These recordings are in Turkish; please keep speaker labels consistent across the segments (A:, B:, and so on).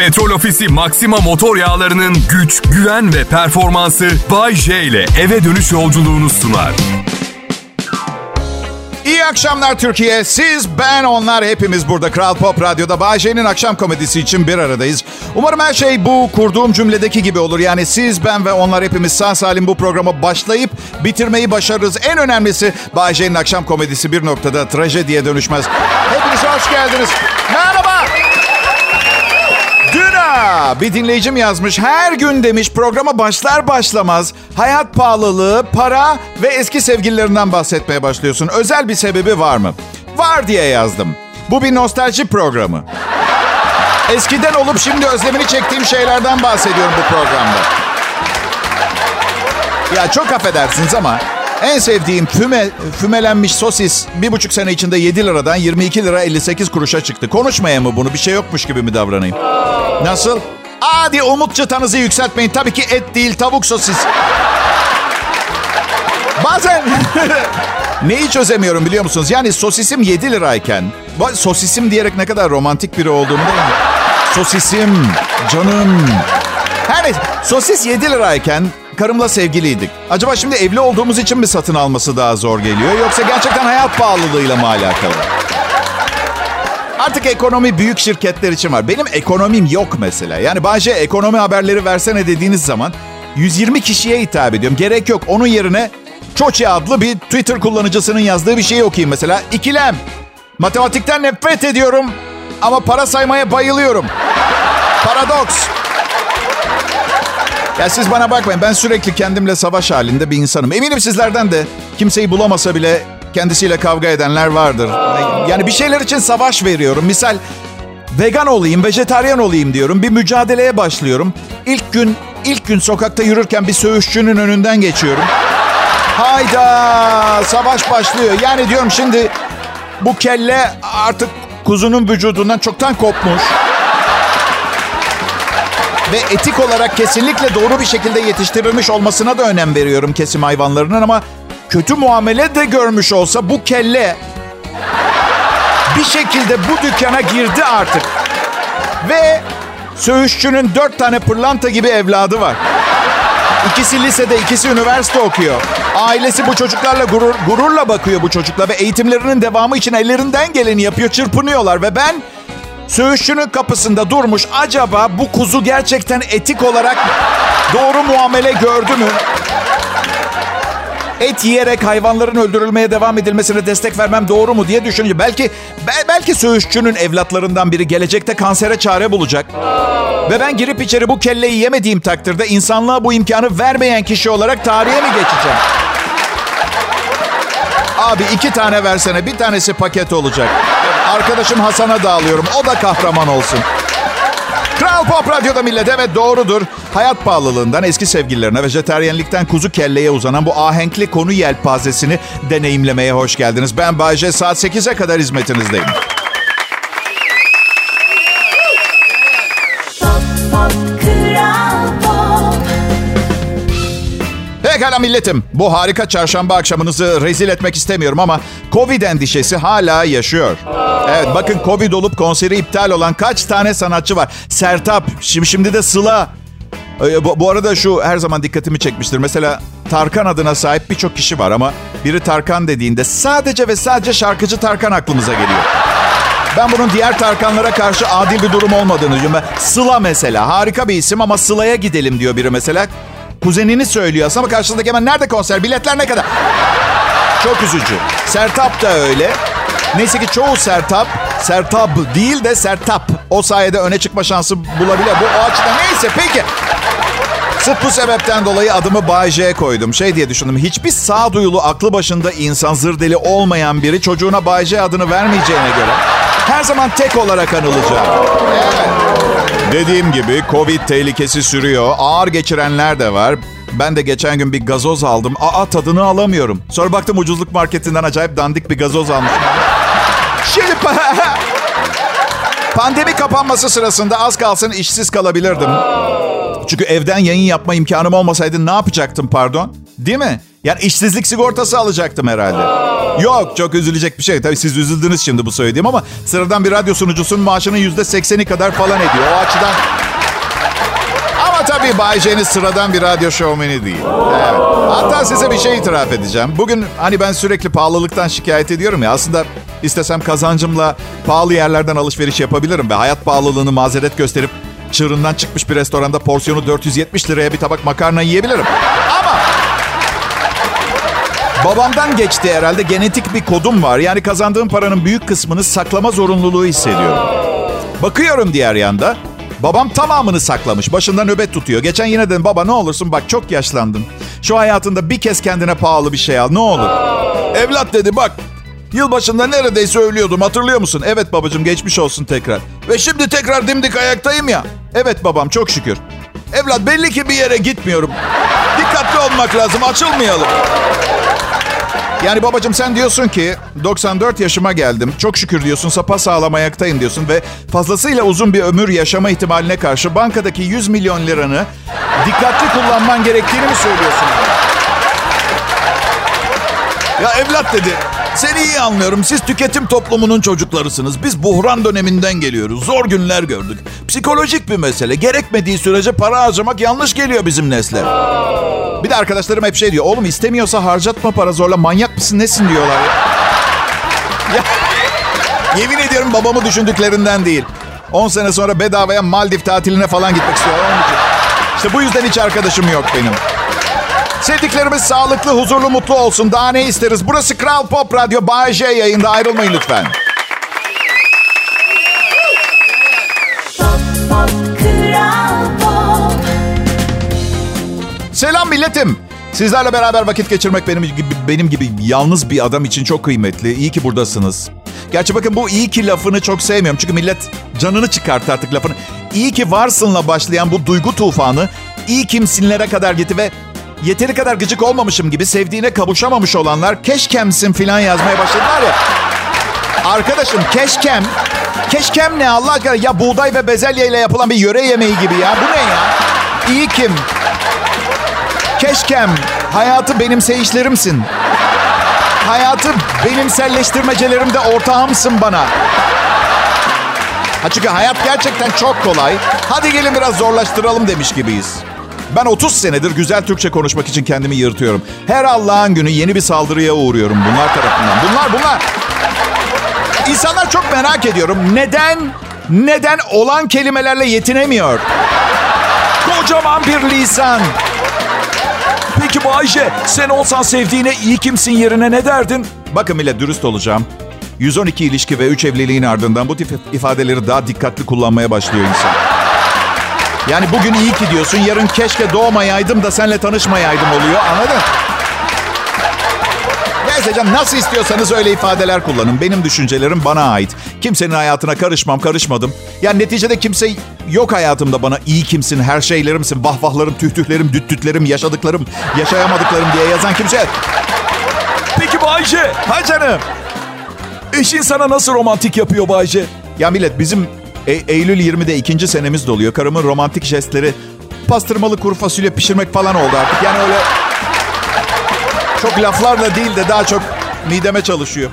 A: Petrol Ofisi Maxima motor yağlarının güç, güven ve performansı Bay J ile eve dönüş yolculuğunu sunar.
B: İyi akşamlar Türkiye. Siz, ben, onlar hepimiz burada Kral Pop Radyo'da Bayece'nin akşam komedisi için bir aradayız. Umarım her şey bu kurduğum cümledeki gibi olur. Yani siz, ben ve onlar hepimiz sağ salim bu programa başlayıp bitirmeyi başarırız. En önemlisi Bayece'nin akşam komedisi bir noktada trajediye dönüşmez. Hepiniz hoş geldiniz. Merhaba. Bir dinleyicim yazmış. Her gün demiş programa başlar başlamaz hayat pahalılığı, para ve eski sevgililerinden bahsetmeye başlıyorsun. Özel bir sebebi var mı? Var diye yazdım. Bu bir nostalji programı. Eskiden olup şimdi özlemini çektiğim şeylerden bahsediyorum bu programda. Ya çok affedersiniz ama en sevdiğim füme, fümelenmiş sosis bir buçuk sene içinde 7 liradan 22 lira 58 kuruşa çıktı. Konuşmaya mı bunu? Bir şey yokmuş gibi mi davranayım? Nasıl? Hadi umut çıtanızı yükseltmeyin. Tabii ki et değil tavuk sosis. Bazen neyi çözemiyorum biliyor musunuz? Yani sosisim 7 lirayken sosisim diyerek ne kadar romantik biri olduğumu değil mi? Sosisim, canım. Her neyse sosis 7 lirayken karımla sevgiliydik. Acaba şimdi evli olduğumuz için mi satın alması daha zor geliyor? Yoksa gerçekten hayat pahalılığıyla mı alakalı? Artık ekonomi büyük şirketler için var. Benim ekonomim yok mesela. Yani Bayce ekonomi haberleri versene dediğiniz zaman 120 kişiye hitap ediyorum. Gerek yok. Onun yerine Çoçi adlı bir Twitter kullanıcısının yazdığı bir şeyi okuyayım mesela. İkilem. Matematikten nefret ediyorum ama para saymaya bayılıyorum. Paradoks. Ya siz bana bakmayın. Ben sürekli kendimle savaş halinde bir insanım. Eminim sizlerden de kimseyi bulamasa bile kendisiyle kavga edenler vardır. Yani bir şeyler için savaş veriyorum. Misal vegan olayım, vejetaryen olayım diyorum. Bir mücadeleye başlıyorum. İlk gün ilk gün sokakta yürürken bir söğüşçünün önünden geçiyorum. Hayda! Savaş başlıyor. Yani diyorum şimdi bu kelle artık kuzunun vücudundan çoktan kopmuş. Ve etik olarak kesinlikle doğru bir şekilde yetiştirilmiş olmasına da önem veriyorum kesim hayvanlarının ama kötü muamele de görmüş olsa bu kelle bir şekilde bu dükkana girdi artık. Ve söğüşçünün dört tane pırlanta gibi evladı var. İkisi lisede, ikisi üniversite okuyor. Ailesi bu çocuklarla gurur, gururla bakıyor bu çocukla ve eğitimlerinin devamı için ellerinden geleni yapıyor, çırpınıyorlar. Ve ben söğüşçünün kapısında durmuş. Acaba bu kuzu gerçekten etik olarak doğru muamele gördü mü? Et yiyerek hayvanların öldürülmeye devam edilmesine destek vermem doğru mu diye düşününce belki belki söğüşçünün evlatlarından biri gelecekte kansere çare bulacak. Ve ben girip içeri bu kelleyi yemediğim takdirde insanlığa bu imkanı vermeyen kişi olarak tarihe mi geçeceğim? Abi iki tane versene bir tanesi paket olacak. Arkadaşım Hasan'a dağılıyorum. O da kahraman olsun. Kral Pop Radyo'da millet evet doğrudur. Hayat pahalılığından eski sevgililerine, vejeteryenlikten kuzu kelleye uzanan bu ahenkli konu yelpazesini deneyimlemeye hoş geldiniz. Ben Bayce saat 8'e kadar hizmetinizdeyim. Pekala milletim. Bu harika çarşamba akşamınızı rezil etmek istemiyorum ama Covid endişesi hala yaşıyor. Evet bakın Covid olup konseri iptal olan kaç tane sanatçı var. Sertap, şimdi, şimdi de Sıla. Ee, bu, bu arada şu her zaman dikkatimi çekmiştir. Mesela Tarkan adına sahip birçok kişi var ama biri Tarkan dediğinde sadece ve sadece şarkıcı Tarkan aklımıza geliyor. Ben bunun diğer Tarkanlara karşı adil bir durum olmadığını düşünüyorum. Sıla mesela harika bir isim ama Sıla'ya gidelim diyor biri mesela. Kuzenini söylüyor ama karşısındaki hemen nerede konser? Biletler ne kadar? Çok üzücü. Sertap da öyle. Neyse ki çoğu Sertap, Sertab değil de Sertap. O sayede öne çıkma şansı bulabilir. Bu o açıdan neyse peki. Sırf bu sebepten dolayı adımı Bay J koydum. Şey diye düşündüm. Hiçbir sağduyulu aklı başında insan zır deli olmayan biri çocuğuna Bay J adını vermeyeceğine göre her zaman tek olarak anılacak. Evet. Dediğim gibi Covid tehlikesi sürüyor. Ağır geçirenler de var. Ben de geçen gün bir gazoz aldım. Aa tadını alamıyorum. Sonra baktım ucuzluk marketinden acayip dandik bir gazoz almışım. Şimdi pandemi kapanması sırasında az kalsın işsiz kalabilirdim. Çünkü evden yayın yapma imkanım olmasaydı ne yapacaktım pardon? Değil mi? Yani işsizlik sigortası alacaktım herhalde. Yok çok üzülecek bir şey. Tabii siz üzüldünüz şimdi bu söylediğim ama sıradan bir radyo sunucusunun maaşının yüzde sekseni kadar falan ediyor. O açıdan Ama tabii Bay J'niz sıradan bir radyo şovmeni değil. Evet. Hatta size bir şey itiraf edeceğim. Bugün hani ben sürekli pahalılıktan şikayet ediyorum ya. Aslında istesem kazancımla pahalı yerlerden alışveriş yapabilirim. Ve hayat pahalılığını mazeret gösterip çığırından çıkmış bir restoranda porsiyonu 470 liraya bir tabak makarna yiyebilirim. Babamdan geçti herhalde genetik bir kodum var. Yani kazandığım paranın büyük kısmını saklama zorunluluğu hissediyorum. Bakıyorum diğer yanda. Babam tamamını saklamış. Başında nöbet tutuyor. Geçen yine dedim baba ne olursun bak çok yaşlandın. Şu hayatında bir kez kendine pahalı bir şey al ne olur. Evlat dedi bak Yılbaşında neredeyse ölüyordum hatırlıyor musun? Evet babacığım geçmiş olsun tekrar. Ve şimdi tekrar dimdik ayaktayım ya. Evet babam çok şükür. Evlat belli ki bir yere gitmiyorum. Dikkatli olmak lazım açılmayalım. Yani babacığım sen diyorsun ki 94 yaşıma geldim. Çok şükür diyorsun sapa sağlam ayaktayım diyorsun ve fazlasıyla uzun bir ömür yaşama ihtimaline karşı bankadaki 100 milyon liranı dikkatli kullanman gerektiğini mi söylüyorsun? Ya evlat dedi. Seni iyi anlıyorum. Siz tüketim toplumunun çocuklarısınız. Biz buhran döneminden geliyoruz. Zor günler gördük. Psikolojik bir mesele. Gerekmediği sürece para harcamak yanlış geliyor bizim nesle. Bir de arkadaşlarım hep şey diyor. Oğlum istemiyorsa harcatma para zorla. Manyak mısın nesin diyorlar. Ya. Yemin ediyorum babamı düşündüklerinden değil. 10 sene sonra bedavaya Maldiv tatiline falan gitmek istiyorum. İşte bu yüzden hiç arkadaşım yok benim. Sevdiklerimiz sağlıklı, huzurlu, mutlu olsun. Daha ne isteriz? Burası Kral Pop Radyo. Bay J yayında. Ayrılmayın lütfen. Selam milletim. Sizlerle beraber vakit geçirmek benim gibi benim gibi yalnız bir adam için çok kıymetli. İyi ki buradasınız. Gerçi bakın bu iyi ki lafını çok sevmiyorum. Çünkü millet canını çıkarttı artık lafını. İyi ki varsınla başlayan bu duygu tufanı iyi kimsinlere kadar gitti ve yeteri kadar gıcık olmamışım gibi sevdiğine kavuşamamış olanlar keşkemsin filan yazmaya başladılar ya. Arkadaşım keşkem, keşkem ne Allah aşkına? Ya buğday ve bezelye ile yapılan bir yöre yemeği gibi ya. Bu ne ya? İyi kim? Keşkem, hayatı benimseyişlerimsin. Hayatı benimselleştirmecelerimde ortağımsın bana. Ha çünkü hayat gerçekten çok kolay. Hadi gelin biraz zorlaştıralım demiş gibiyiz. Ben 30 senedir güzel Türkçe konuşmak için kendimi yırtıyorum. Her Allah'ın günü yeni bir saldırıya uğruyorum bunlar tarafından. Bunlar bunlar. İnsanlar çok merak ediyorum. Neden, neden olan kelimelerle yetinemiyor? Kocaman bir lisan. Peki Bayce, sen olsan sevdiğine iyi kimsin yerine ne derdin? Bakın millet dürüst olacağım. 112 ilişki ve 3 evliliğin ardından bu tip ifadeleri daha dikkatli kullanmaya başlıyor insan. Yani bugün iyi ki diyorsun, yarın keşke doğmayaydım da senle tanışmayaydım oluyor. Anladın? Neyse canım nasıl istiyorsanız öyle ifadeler kullanın. Benim düşüncelerim bana ait. Kimsenin hayatına karışmam, karışmadım. Yani neticede kimse yok hayatımda bana iyi kimsin, her şeylerimsin, vahvahlarım, tühtühlerim, düttütlerim, yaşadıklarım, yaşayamadıklarım diye yazan kimse. Peki Bayce, ha canım. Eşin sana nasıl romantik yapıyor Bayce? Ya millet bizim e- Eylül 20'de ikinci senemiz doluyor. Karımın romantik jestleri pastırmalı kuru fasulye pişirmek falan oldu artık. Yani öyle çok laflarla değil de daha çok mideme çalışıyor.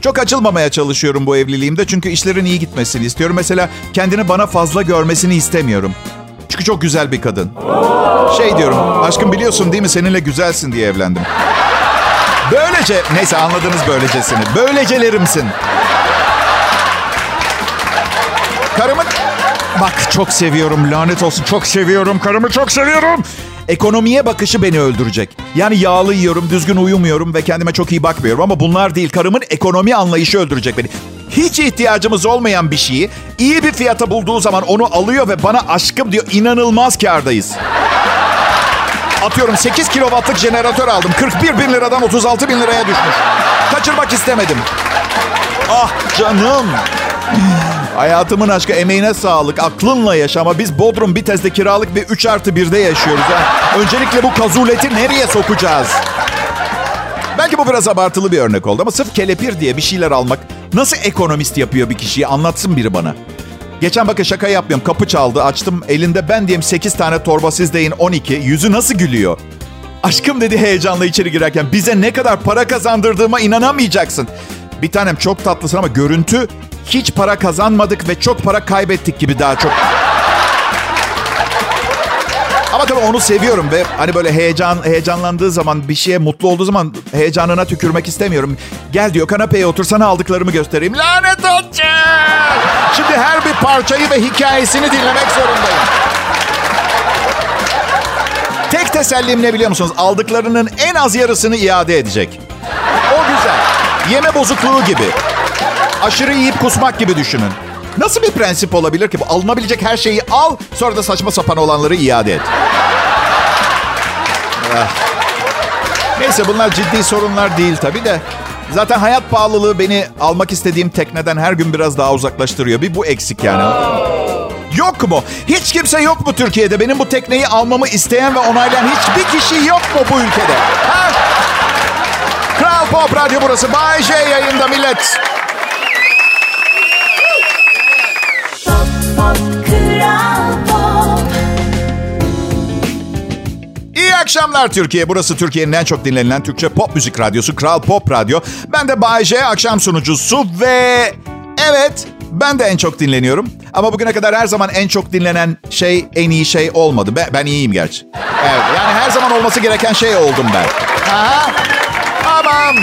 B: Çok açılmamaya çalışıyorum bu evliliğimde çünkü işlerin iyi gitmesini istiyorum. Mesela kendini bana fazla görmesini istemiyorum. Çünkü çok güzel bir kadın. Şey diyorum, aşkım biliyorsun değil mi seninle güzelsin diye evlendim. Böylece, neyse anladınız böylecesini. Böylecelerimsin. Karımın... Bak çok seviyorum lanet olsun çok seviyorum karımı çok seviyorum. Ekonomiye bakışı beni öldürecek. Yani yağlı yiyorum, düzgün uyumuyorum ve kendime çok iyi bakmıyorum. Ama bunlar değil. Karımın ekonomi anlayışı öldürecek beni. Hiç ihtiyacımız olmayan bir şeyi iyi bir fiyata bulduğu zaman onu alıyor ve bana aşkım diyor. İnanılmaz kardayız. Atıyorum 8 kilowattlık jeneratör aldım. 41 bin liradan 36 bin liraya düşmüş. Kaçırmak istemedim. Ah canım. Hayatımın aşkı emeğine sağlık. Aklınla yaşama. Biz Bodrum Bitez'de kiralık bir 3 artı 1'de yaşıyoruz. Ha. Öncelikle bu kazuleti nereye sokacağız? Belki bu biraz abartılı bir örnek oldu ama sırf kelepir diye bir şeyler almak nasıl ekonomist yapıyor bir kişiyi anlatsın biri bana. Geçen bakın şaka yapmıyorum. Kapı çaldı açtım. Elinde ben diyeyim 8 tane torba siz deyin 12. Yüzü nasıl gülüyor? Aşkım dedi heyecanla içeri girerken. Bize ne kadar para kazandırdığıma inanamayacaksın. Bir tanem çok tatlısın ama görüntü hiç para kazanmadık ve çok para kaybettik gibi daha çok. Anladın mı? Onu seviyorum ve hani böyle heyecan heyecanlandığı zaman bir şeye mutlu olduğu zaman heyecanına tükürmek istemiyorum. Gel diyor kanapeye otursana aldıklarımı göstereyim. Lanet olsun. Şimdi her bir parçayı ve hikayesini dinlemek zorundayım. Tek tesellim ne biliyor musunuz? Aldıklarının en az yarısını iade edecek. O güzel. Yeme bozukluğu gibi. Aşırı yiyip kusmak gibi düşünün. Nasıl bir prensip olabilir ki bu? Alınabilecek her şeyi al, sonra da saçma sapan olanları iade et. Ah. Neyse bunlar ciddi sorunlar değil tabii de. Zaten hayat pahalılığı beni almak istediğim tekneden her gün biraz daha uzaklaştırıyor. Bir bu eksik yani. Yok mu? Hiç kimse yok mu Türkiye'de? Benim bu tekneyi almamı isteyen ve onaylayan hiçbir kişi yok mu bu ülkede? Ha? Kral Pop Radyo burası. Bay J yayında millet. Akşamlar Türkiye. Burası Türkiye'nin en çok dinlenilen Türkçe pop müzik radyosu Kral Pop Radyo. Ben de Bay akşam sunucusu ve evet ben de en çok dinleniyorum. Ama bugüne kadar her zaman en çok dinlenen şey en iyi şey olmadı. Ben, ben iyiyim gerçi. Evet yani her zaman olması gereken şey oldum ben. Aha. Tamam.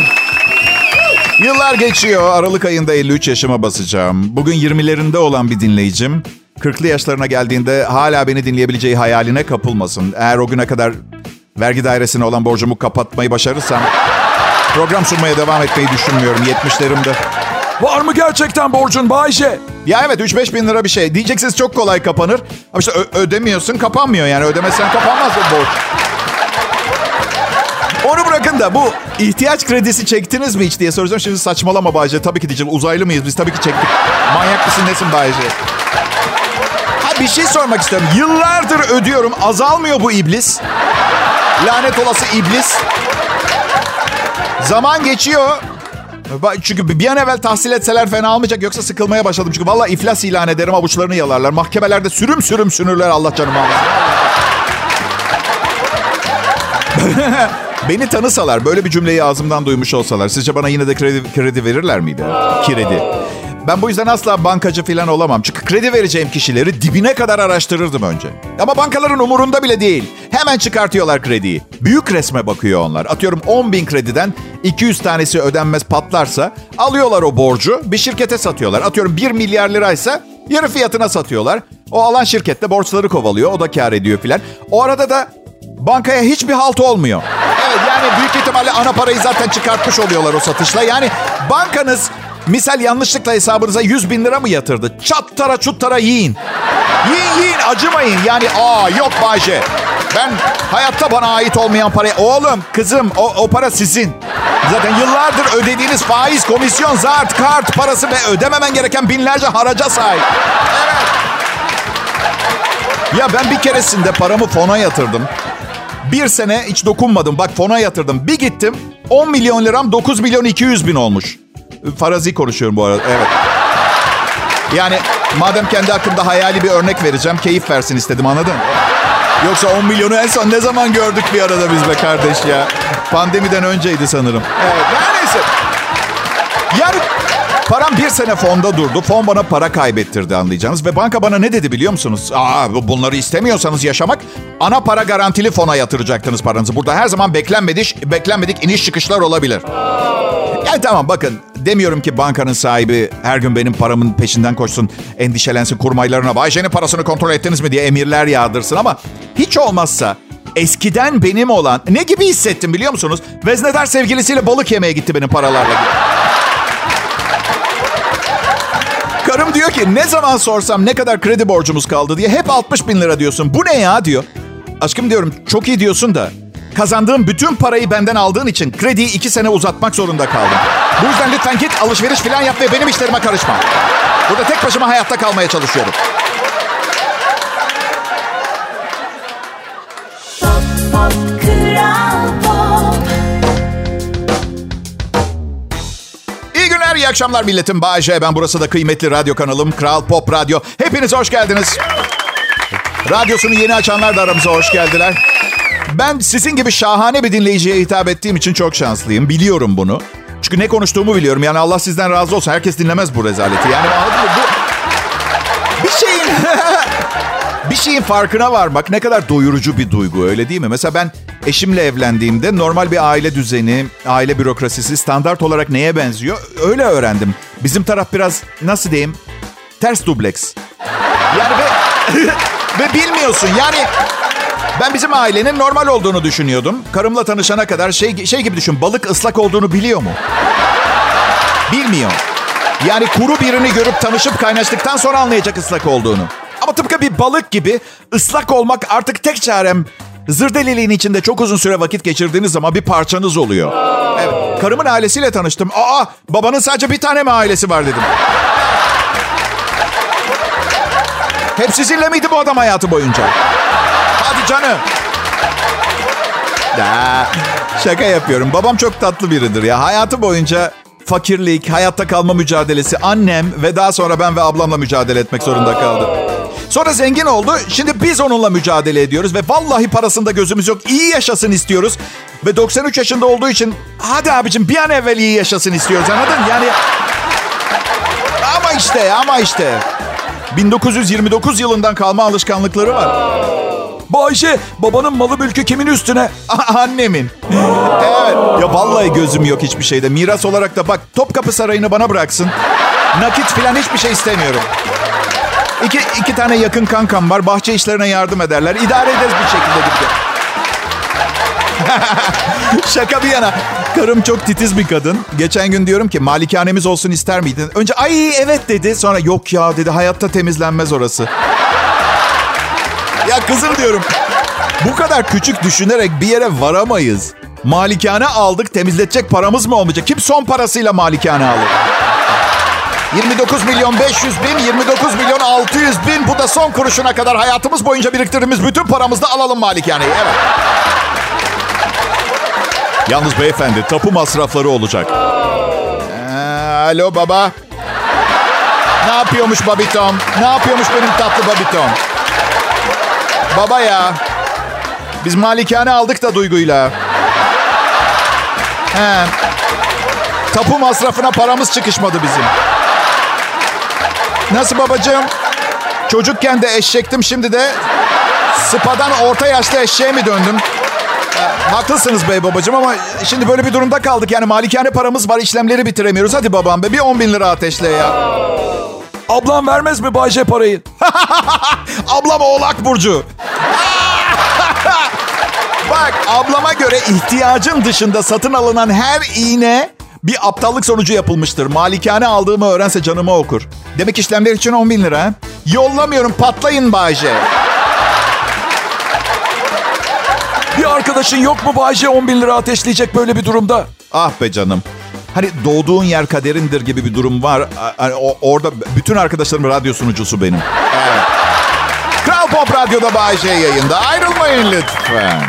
B: Yıllar geçiyor. Aralık ayında 53 yaşıma basacağım. Bugün 20'lerinde olan bir dinleyicim. 40'lı yaşlarına geldiğinde hala beni dinleyebileceği hayaline kapılmasın. Eğer o güne kadar vergi dairesine olan borcumu kapatmayı başarırsam program sunmaya devam etmeyi düşünmüyorum 70'lerimde.
A: Var mı gerçekten borcun Bayce?
B: Ya evet 3-5 bin lira bir şey. Diyeceksiniz çok kolay kapanır. Ama işte ödemiyorsun kapanmıyor yani. Ödemesen kapanmaz o borç. Onu bırakın da bu ihtiyaç kredisi çektiniz mi hiç diye soracağım. Şimdi saçmalama Bayce. Tabii ki diyeceğim. Uzaylı mıyız? Biz tabii ki çektik. Manyak mısın nesin Bayce? Bir şey sormak istiyorum. Yıllardır ödüyorum. Azalmıyor bu iblis. Lanet olası iblis. Zaman geçiyor. Çünkü bir an evvel tahsil etseler fena olmayacak. Yoksa sıkılmaya başladım. Çünkü valla iflas ilan ederim avuçlarını yalarlar. Mahkemelerde sürüm sürüm sünürler Allah canımı almasın. Beni tanısalar, böyle bir cümleyi ağzımdan duymuş olsalar... ...sizce bana yine de kredi, kredi verirler miydi? Kredi. Ben bu yüzden asla bankacı falan olamam. Çünkü kredi vereceğim kişileri dibine kadar araştırırdım önce. Ama bankaların umurunda bile değil. Hemen çıkartıyorlar krediyi. Büyük resme bakıyor onlar. Atıyorum 10 bin krediden 200 tanesi ödenmez patlarsa... ...alıyorlar o borcu bir şirkete satıyorlar. Atıyorum 1 milyar liraysa yarı fiyatına satıyorlar. O alan şirkette borçları kovalıyor. O da kar ediyor filan. O arada da bankaya hiçbir halt olmuyor. Evet yani büyük ihtimalle ana parayı zaten çıkartmış oluyorlar o satışla. Yani bankanız misal yanlışlıkla hesabınıza 100 bin lira mı yatırdı? Çattara çuttara yiyin. Yiyin yiyin acımayın. Yani aa yok Bayce. Ben hayatta bana ait olmayan parayı... Oğlum, kızım o, o para sizin. Zaten yıllardır ödediğiniz faiz, komisyon, zart, kart parası ve ödememen gereken binlerce haraca sahip. Evet. Ya ben bir keresinde paramı fona yatırdım. Bir sene hiç dokunmadım. Bak fona yatırdım. Bir gittim 10 milyon liram 9 milyon 200 bin olmuş. Farazi konuşuyorum bu arada. Evet. Yani madem kendi hakkında hayali bir örnek vereceğim. Keyif versin istedim anladın? Yoksa 10 milyonu en son ne zaman gördük bir arada biz be kardeş ya. Pandemiden önceydi sanırım. Evet. Neyse. Yani Param bir sene fonda durdu. Fon bana para kaybettirdi anlayacağınız. Ve banka bana ne dedi biliyor musunuz? Aa, bunları istemiyorsanız yaşamak ana para garantili fona yatıracaktınız paranızı. Burada her zaman beklenmedik, beklenmedik iniş çıkışlar olabilir. Yani tamam bakın demiyorum ki bankanın sahibi her gün benim paramın peşinden koşsun, endişelensin kurmaylarına. Bayce'nin parasını kontrol ettiniz mi diye emirler yağdırsın ama hiç olmazsa eskiden benim olan ne gibi hissettim biliyor musunuz? Veznedar sevgilisiyle balık yemeye gitti benim paralarla. Karım diyor ki ne zaman sorsam ne kadar kredi borcumuz kaldı diye hep 60 bin lira diyorsun. Bu ne ya diyor. Aşkım diyorum çok iyi diyorsun da kazandığım bütün parayı benden aldığın için krediyi iki sene uzatmak zorunda kaldım. Bu yüzden lütfen git alışveriş falan yap ve benim işlerime karışma. Burada tek başıma hayatta kalmaya çalışıyorum. İyi günler, iyi akşamlar milletim. Bayece ben. Burası da kıymetli radyo kanalım Kral Pop Radyo. Hepiniz hoş geldiniz. Radyosunu yeni açanlar da aramıza hoş geldiler. Ben sizin gibi şahane bir dinleyiciye hitap ettiğim için çok şanslıyım. Biliyorum bunu. Çünkü ne konuştuğumu biliyorum. Yani Allah sizden razı olsun. Herkes dinlemez bu rezaleti. Yani bu, bir şeyin bir şeyin farkına varmak ne kadar doyurucu bir duygu öyle değil mi? Mesela ben eşimle evlendiğimde normal bir aile düzeni, aile bürokrasisi standart olarak neye benziyor? Öyle öğrendim. Bizim taraf biraz nasıl diyeyim? Ters dubleks. Yani ve, ve bilmiyorsun yani ben bizim ailenin normal olduğunu düşünüyordum. Karımla tanışana kadar şey, şey gibi düşün. Balık ıslak olduğunu biliyor mu? Bilmiyor. Yani kuru birini görüp tanışıp kaynaştıktan sonra anlayacak ıslak olduğunu. Ama tıpkı bir balık gibi ıslak olmak artık tek çarem. Zırdeliliğin içinde çok uzun süre vakit geçirdiğiniz zaman bir parçanız oluyor. Evet. Karımın ailesiyle tanıştım. Aa babanın sadece bir tane mi ailesi var dedim. Hep sizinle miydi bu adam hayatı boyunca? Canım. Ya, şaka yapıyorum. Babam çok tatlı biridir ya. Hayatı boyunca fakirlik, hayatta kalma mücadelesi, annem ve daha sonra ben ve ablamla mücadele etmek zorunda kaldı. Sonra zengin oldu. Şimdi biz onunla mücadele ediyoruz ve vallahi parasında gözümüz yok. İyi yaşasın istiyoruz. Ve 93 yaşında olduğu için hadi abicim bir an evvel iyi yaşasın istiyoruz anladın? Yani ama işte ama işte 1929 yılından kalma alışkanlıkları var. Bayşe babanın malı mülkü kimin üstüne? Annemin. evet. Ya vallahi gözüm yok hiçbir şeyde. Miras olarak da bak Topkapı Sarayı'nı bana bıraksın. Nakit falan hiçbir şey istemiyorum. İki, iki tane yakın kankam var. Bahçe işlerine yardım ederler. İdare ederiz bir şekilde gibi. Şaka bir yana. Karım çok titiz bir kadın. Geçen gün diyorum ki malikanemiz olsun ister miydin? Önce ay evet dedi. Sonra yok ya dedi hayatta temizlenmez orası. Ya kızım diyorum. Bu kadar küçük düşünerek bir yere varamayız. Malikane aldık temizletecek paramız mı olmayacak? Kim son parasıyla malikane alır? 29 milyon 500 bin, 29 milyon 600 bin. Bu da son kuruşuna kadar hayatımız boyunca biriktirdiğimiz bütün paramızla alalım malikaneyi. Evet. Yalnız beyefendi tapu masrafları olacak. Ee, alo baba. Ne yapıyormuş babitom? Ne yapıyormuş benim tatlı babitom? Baba ya. Biz malikane aldık da duyguyla. He. Tapu masrafına paramız çıkışmadı bizim. Nasıl babacığım? Çocukken de eşektim şimdi de sıpadan orta yaşlı eşeğe mi döndüm? E, haklısınız bey babacığım ama şimdi böyle bir durumda kaldık. Yani malikane paramız var işlemleri bitiremiyoruz. Hadi babam be bir 10 bin lira ateşle ya.
C: Ablam vermez mi Bayce parayı?
B: Ablam oğlak burcu. Bak ablama göre ihtiyacın dışında satın alınan her iğne bir aptallık sonucu yapılmıştır. Malikane aldığımı öğrense canımı okur. Demek işlemler için 10 bin lira. Yollamıyorum patlayın Bayce.
C: Bir arkadaşın yok mu Bayce 10 bin lira ateşleyecek böyle bir durumda?
B: Ah be canım. Hani doğduğun yer kaderindir gibi bir durum var. Hani orada bütün arkadaşlarım radyo sunucusu benim. Evet. Kral Pop Radyo'da Bayce yayında. Ayrılmayın lütfen.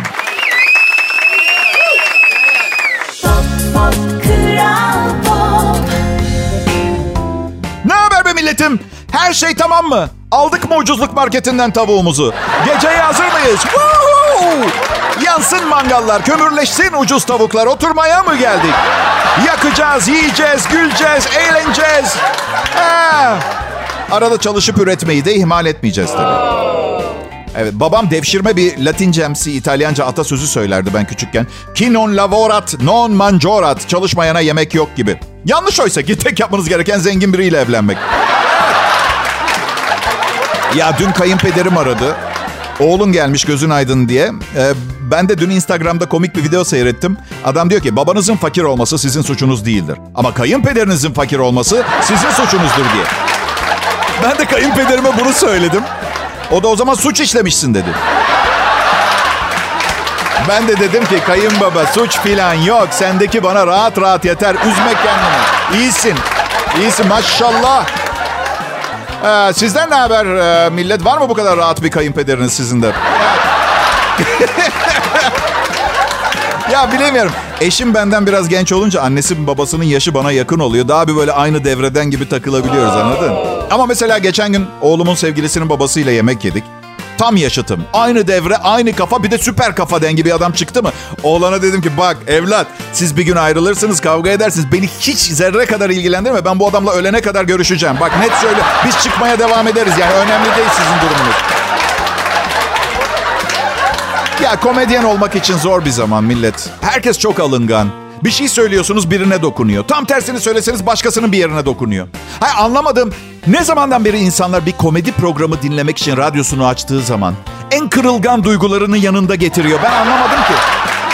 B: Ne haber be milletim? Her şey tamam mı? Aldık mı ucuzluk marketinden tavuğumuzu? Geceye hazır mıyız? Woohoo! Yansın mangallar, kömürleşsin ucuz tavuklar. Oturmaya mı geldik? Yakacağız, yiyeceğiz, güleceğiz, eğleneceğiz. Ha. Arada çalışıp üretmeyi de ihmal etmeyeceğiz tabii. Evet babam devşirme bir Latincemsi İtalyanca atasözü söylerdi ben küçükken. Ki non lavorat non manjorat. Çalışmayana yemek yok gibi. Yanlış oysa ki tek yapmanız gereken zengin biriyle evlenmek. ya dün kayınpederim aradı. Oğlun gelmiş gözün aydın diye. Ee, ben de dün Instagram'da komik bir video seyrettim. Adam diyor ki babanızın fakir olması sizin suçunuz değildir. Ama kayınpederinizin fakir olması sizin suçunuzdur diye. Ben de kayınpederime bunu söyledim. O da o zaman suç işlemişsin dedi. Ben de dedim ki kayınbaba suç filan yok. Sendeki bana rahat rahat yeter. Üzme kendini. İyisin. İyisin maşallah. Ee, sizden ne haber ee, millet? Var mı bu kadar rahat bir kayınpederiniz sizin de? ya bilemiyorum. Eşim benden biraz genç olunca annesi babasının yaşı bana yakın oluyor. Daha bir böyle aynı devreden gibi takılabiliyoruz anladın? Ama mesela geçen gün oğlumun sevgilisinin babasıyla yemek yedik. Tam yaşıtım. Aynı devre, aynı kafa bir de süper kafa dengi bir adam çıktı mı? Oğlana dedim ki bak evlat siz bir gün ayrılırsınız kavga edersiniz. Beni hiç zerre kadar ilgilendirme. Ben bu adamla ölene kadar görüşeceğim. Bak net söyle biz çıkmaya devam ederiz. Yani önemli değil sizin durumunuz. Ya komedyen olmak için zor bir zaman millet. Herkes çok alıngan. Bir şey söylüyorsunuz birine dokunuyor. Tam tersini söyleseniz başkasının bir yerine dokunuyor. Hayır anlamadım. Ne zamandan beri insanlar bir komedi programı dinlemek için radyosunu açtığı zaman en kırılgan duygularını yanında getiriyor. Ben anlamadım ki.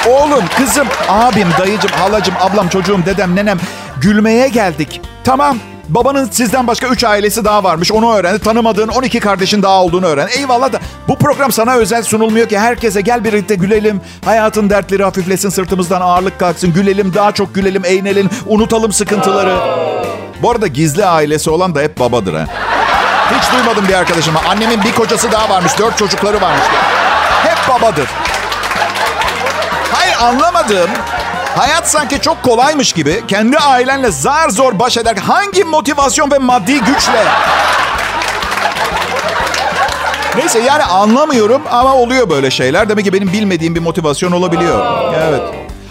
B: Oğlum, kızım, abim, dayıcım, halacım, ablam, çocuğum, dedem, nenem gülmeye geldik. Tamam. Babanın sizden başka 3 ailesi daha varmış. Onu öğrendi. Tanımadığın 12 kardeşin daha olduğunu öğren. Eyvallah da bu program sana özel sunulmuyor ki. Herkese gel birlikte gülelim. Hayatın dertleri hafiflesin. Sırtımızdan ağırlık kalksın. Gülelim, daha çok gülelim, eğlenelim. Unutalım sıkıntıları. Bu arada gizli ailesi olan da hep babadır ha. Hiç duymadım bir arkadaşıma. Annemin bir kocası daha varmış. Dört çocukları varmış. Hep babadır. Hayır anlamadım. Hayat sanki çok kolaymış gibi kendi ailenle zar zor baş eder. Hangi motivasyon ve maddi güçle? Neyse yani anlamıyorum ama oluyor böyle şeyler. Demek ki benim bilmediğim bir motivasyon olabiliyor. Evet.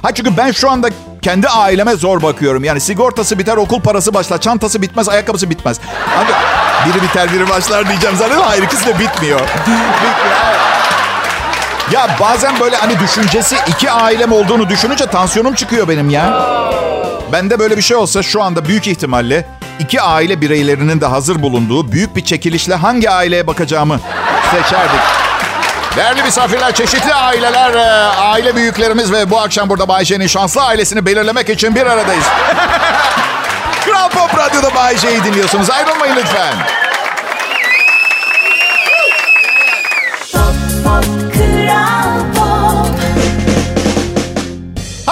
B: Ha çünkü ben şu anda kendi aileme zor bakıyorum. Yani sigortası biter, okul parası başlar, çantası bitmez, ayakkabısı bitmez. Abi, biri biter, biri başlar diyeceğim zaten. Hayır ikisi de bitmiyor. bitmiyor. Ya bazen böyle hani düşüncesi iki ailem olduğunu düşününce tansiyonum çıkıyor benim ya. Bende böyle bir şey olsa şu anda büyük ihtimalle iki aile bireylerinin de hazır bulunduğu büyük bir çekilişle hangi aileye bakacağımı seçerdik. Değerli misafirler, çeşitli aileler, e, aile büyüklerimiz ve bu akşam burada Bay J'nin şanslı ailesini belirlemek için bir aradayız. Kral Pop Radyo'da Bay J'yi dinliyorsunuz. Ayrılmayın lütfen.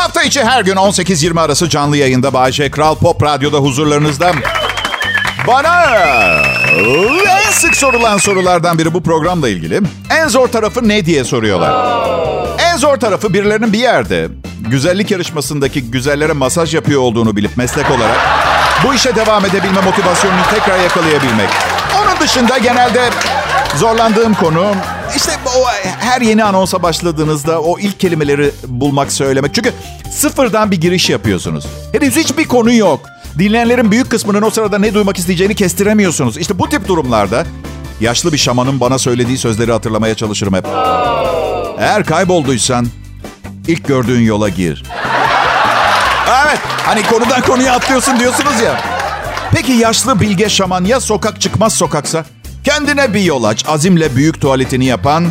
B: Hafta içi her gün 18-20 arası canlı yayında Bayece Kral Pop Radyo'da huzurlarınızda. Bana en sık sorulan sorulardan biri bu programla ilgili. En zor tarafı ne diye soruyorlar. En zor tarafı birilerinin bir yerde güzellik yarışmasındaki güzellere masaj yapıyor olduğunu bilip meslek olarak bu işe devam edebilme motivasyonunu tekrar yakalayabilmek. Onun dışında genelde zorlandığım konu o her yeni anonsa başladığınızda o ilk kelimeleri bulmak, söylemek. Çünkü sıfırdan bir giriş yapıyorsunuz. Henüz hiçbir konu yok. Dinleyenlerin büyük kısmının o sırada ne duymak isteyeceğini kestiremiyorsunuz. İşte bu tip durumlarda yaşlı bir şamanın bana söylediği sözleri hatırlamaya çalışırım hep. Eğer kaybolduysan ilk gördüğün yola gir. Evet, hani konudan konuya atlıyorsun diyorsunuz ya. Peki yaşlı bilge şaman ya sokak çıkmaz sokaksa? Kendine bir yol aç. Azimle büyük tuvaletini yapan...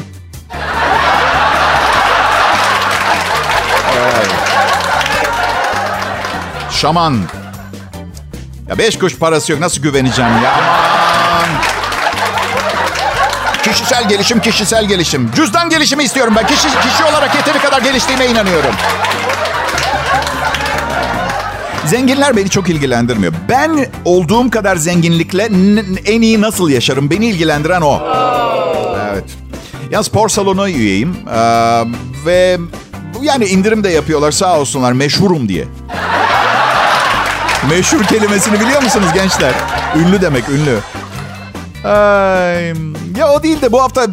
B: Şaman. Ya beş kuş parası yok. Nasıl güveneceğim ya? Aman. Kişisel gelişim, kişisel gelişim. Cüzdan gelişimi istiyorum ben. Kişi, kişi olarak yeteri kadar geliştiğime inanıyorum. Zenginler beni çok ilgilendirmiyor. Ben olduğum kadar zenginlikle en iyi nasıl yaşarım? Beni ilgilendiren o. Evet. Ya spor salonu üyeyim. Ee, ve yani indirim de yapıyorlar sağ olsunlar meşhurum diye. Meşhur kelimesini biliyor musunuz gençler? Ünlü demek ünlü. Ay, ya o değil de bu hafta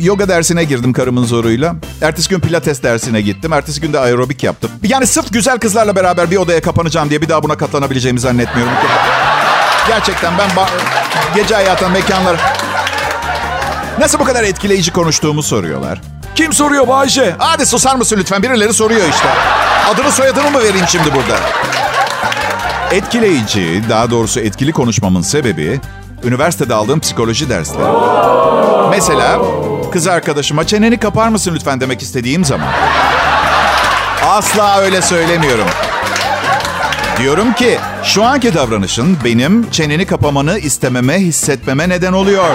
B: yoga dersine girdim karımın zoruyla. Ertesi gün pilates dersine gittim. Ertesi gün de aerobik yaptım. Yani sırf güzel kızlarla beraber bir odaya kapanacağım diye bir daha buna katlanabileceğimi zannetmiyorum. Gerçekten ben gece hayatın mekanlar... Nasıl bu kadar etkileyici konuştuğumu soruyorlar.
C: Kim soruyor Bayce?
B: Hadi susar mısın lütfen? Birileri soruyor işte. Adını soyadını mı vereyim şimdi burada? Etkileyici, daha doğrusu etkili konuşmamın sebebi üniversitede aldığım psikoloji dersleri. Mesela kız arkadaşıma çeneni kapar mısın lütfen demek istediğim zaman. Asla öyle söylemiyorum. Diyorum ki şu anki davranışın benim çeneni kapamanı istememe, hissetmeme neden oluyor.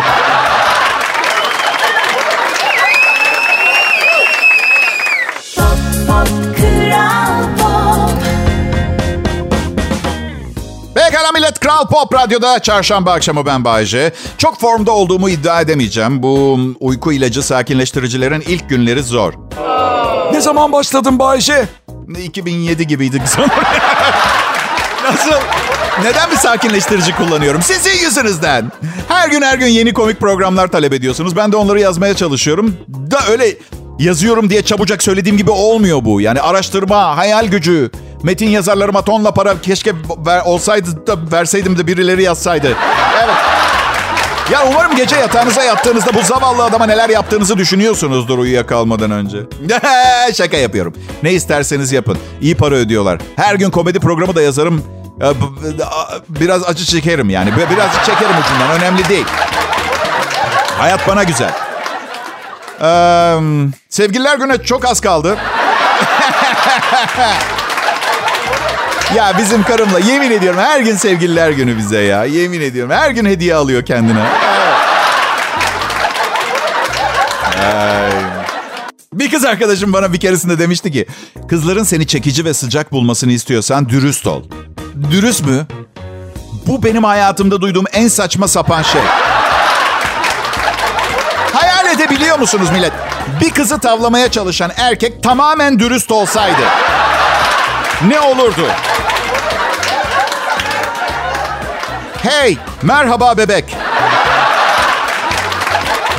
B: Millet Kral Pop Radyo'da çarşamba akşamı ben Bayece. Çok formda olduğumu iddia edemeyeceğim. Bu uyku ilacı sakinleştiricilerin ilk günleri zor.
C: Ne zaman başladın Bayece?
B: 2007 gibiydi sanırım. Nasıl? Neden bir sakinleştirici kullanıyorum? Sizin yüzünüzden. Her gün her gün yeni komik programlar talep ediyorsunuz. Ben de onları yazmaya çalışıyorum. Da öyle yazıyorum diye çabucak söylediğim gibi olmuyor bu. Yani araştırma, hayal gücü. Metin yazarlarıma tonla para keşke ver, olsaydı da verseydim de birileri yazsaydı. Evet. Ya umarım gece yatağınıza yattığınızda bu zavallı adama neler yaptığınızı düşünüyorsunuzdur uyuyakalmadan önce. Şaka yapıyorum. Ne isterseniz yapın. İyi para ödüyorlar. Her gün komedi programı da yazarım. Biraz acı çekerim yani. Biraz çekerim ucundan. Önemli değil. Hayat bana güzel. Ee, sevgililer güne çok az kaldı. ya bizim karımla yemin ediyorum her gün sevgililer günü bize ya. Yemin ediyorum her gün hediye alıyor kendine. Ay. Bir kız arkadaşım bana bir keresinde demişti ki... Kızların seni çekici ve sıcak bulmasını istiyorsan dürüst ol. Dürüst mü? Bu benim hayatımda duyduğum en saçma sapan şey. Hayal edebiliyor musunuz millet? Bir kızı tavlamaya çalışan erkek tamamen dürüst olsaydı. Ne olurdu? Hey, merhaba bebek.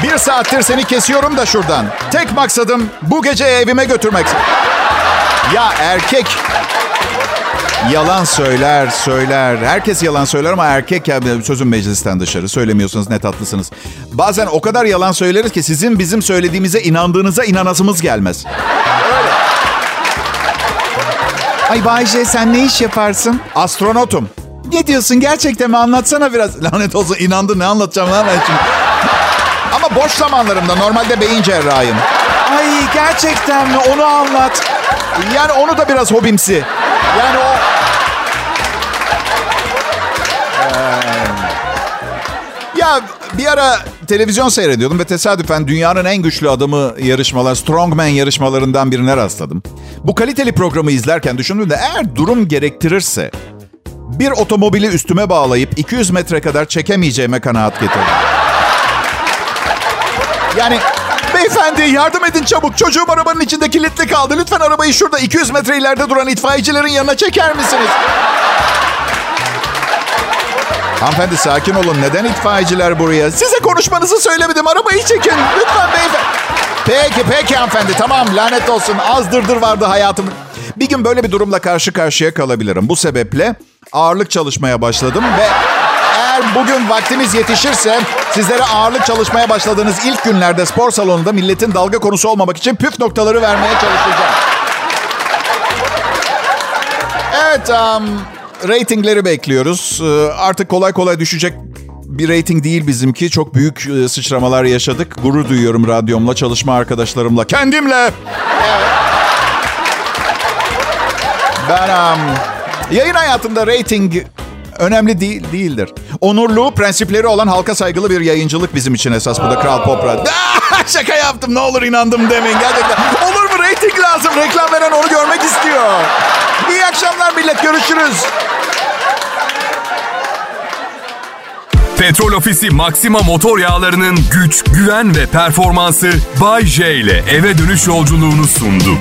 B: Bir saattir seni kesiyorum da şuradan. Tek maksadım bu gece evime götürmek. Ya erkek yalan söyler, söyler. Herkes yalan söyler ama erkek ya sözün meclisten dışarı. Söylemiyorsanız ne tatlısınız. Bazen o kadar yalan söyleriz ki sizin bizim söylediğimize inandığınıza inanasımız gelmez. Öyle. Ay Bayce sen ne iş yaparsın? Astronotum. Ne diyorsun gerçekten mi? Anlatsana biraz. Lanet olsun inandı ne anlatacağım lan ben şimdi. Ama boş zamanlarımda normalde beyin cerrahıyım. Ay gerçekten mi? Onu anlat. Yani onu da biraz hobimsi. Yani o... Ya bir ara televizyon seyrediyordum ve tesadüfen dünyanın en güçlü adamı yarışmalar, Strongman yarışmalarından birine rastladım. Bu kaliteli programı izlerken düşündüm de eğer durum gerektirirse bir otomobili üstüme bağlayıp 200 metre kadar çekemeyeceğime kanaat getirdim. Yani beyefendi yardım edin çabuk. Çocuğum arabanın içinde kilitli kaldı. Lütfen arabayı şurada 200 metre ileride duran itfaiyecilerin yanına çeker misiniz? Hanımefendi sakin olun. Neden itfaiyeciler buraya? Size konuşmanızı söylemedim. Arabayı çekin. Lütfen beyefendi. Peki peki hanımefendi. Tamam lanet olsun. Az vardı hayatım. Bir gün böyle bir durumla karşı karşıya kalabilirim. Bu sebeple ağırlık çalışmaya başladım ve eğer bugün vaktiniz yetişirse sizlere ağırlık çalışmaya başladığınız ilk günlerde spor salonunda milletin dalga konusu olmamak için püf noktaları vermeye çalışacağım. Evet, um, Ratingleri bekliyoruz. Ee, artık kolay kolay düşecek bir rating değil bizimki. Çok büyük e, sıçramalar yaşadık. Gurur duyuyorum radyomla, çalışma arkadaşlarımla, kendimle. Evet. Ben um, yayın hayatında rating önemli değil değildir. Onurlu, prensipleri olan halka saygılı bir yayıncılık bizim için esas. Bu da Kral Pop Radyo. Şaka yaptım ne olur inandım demeyin gerçekten. Olur mu rating lazım? Reklam veren onu görmek istiyor. İyi akşamlar millet görüşürüz.
A: Petrol Ofisi Maxima motor yağlarının güç, güven ve performansı Bay J ile eve dönüş yolculuğunu sundu.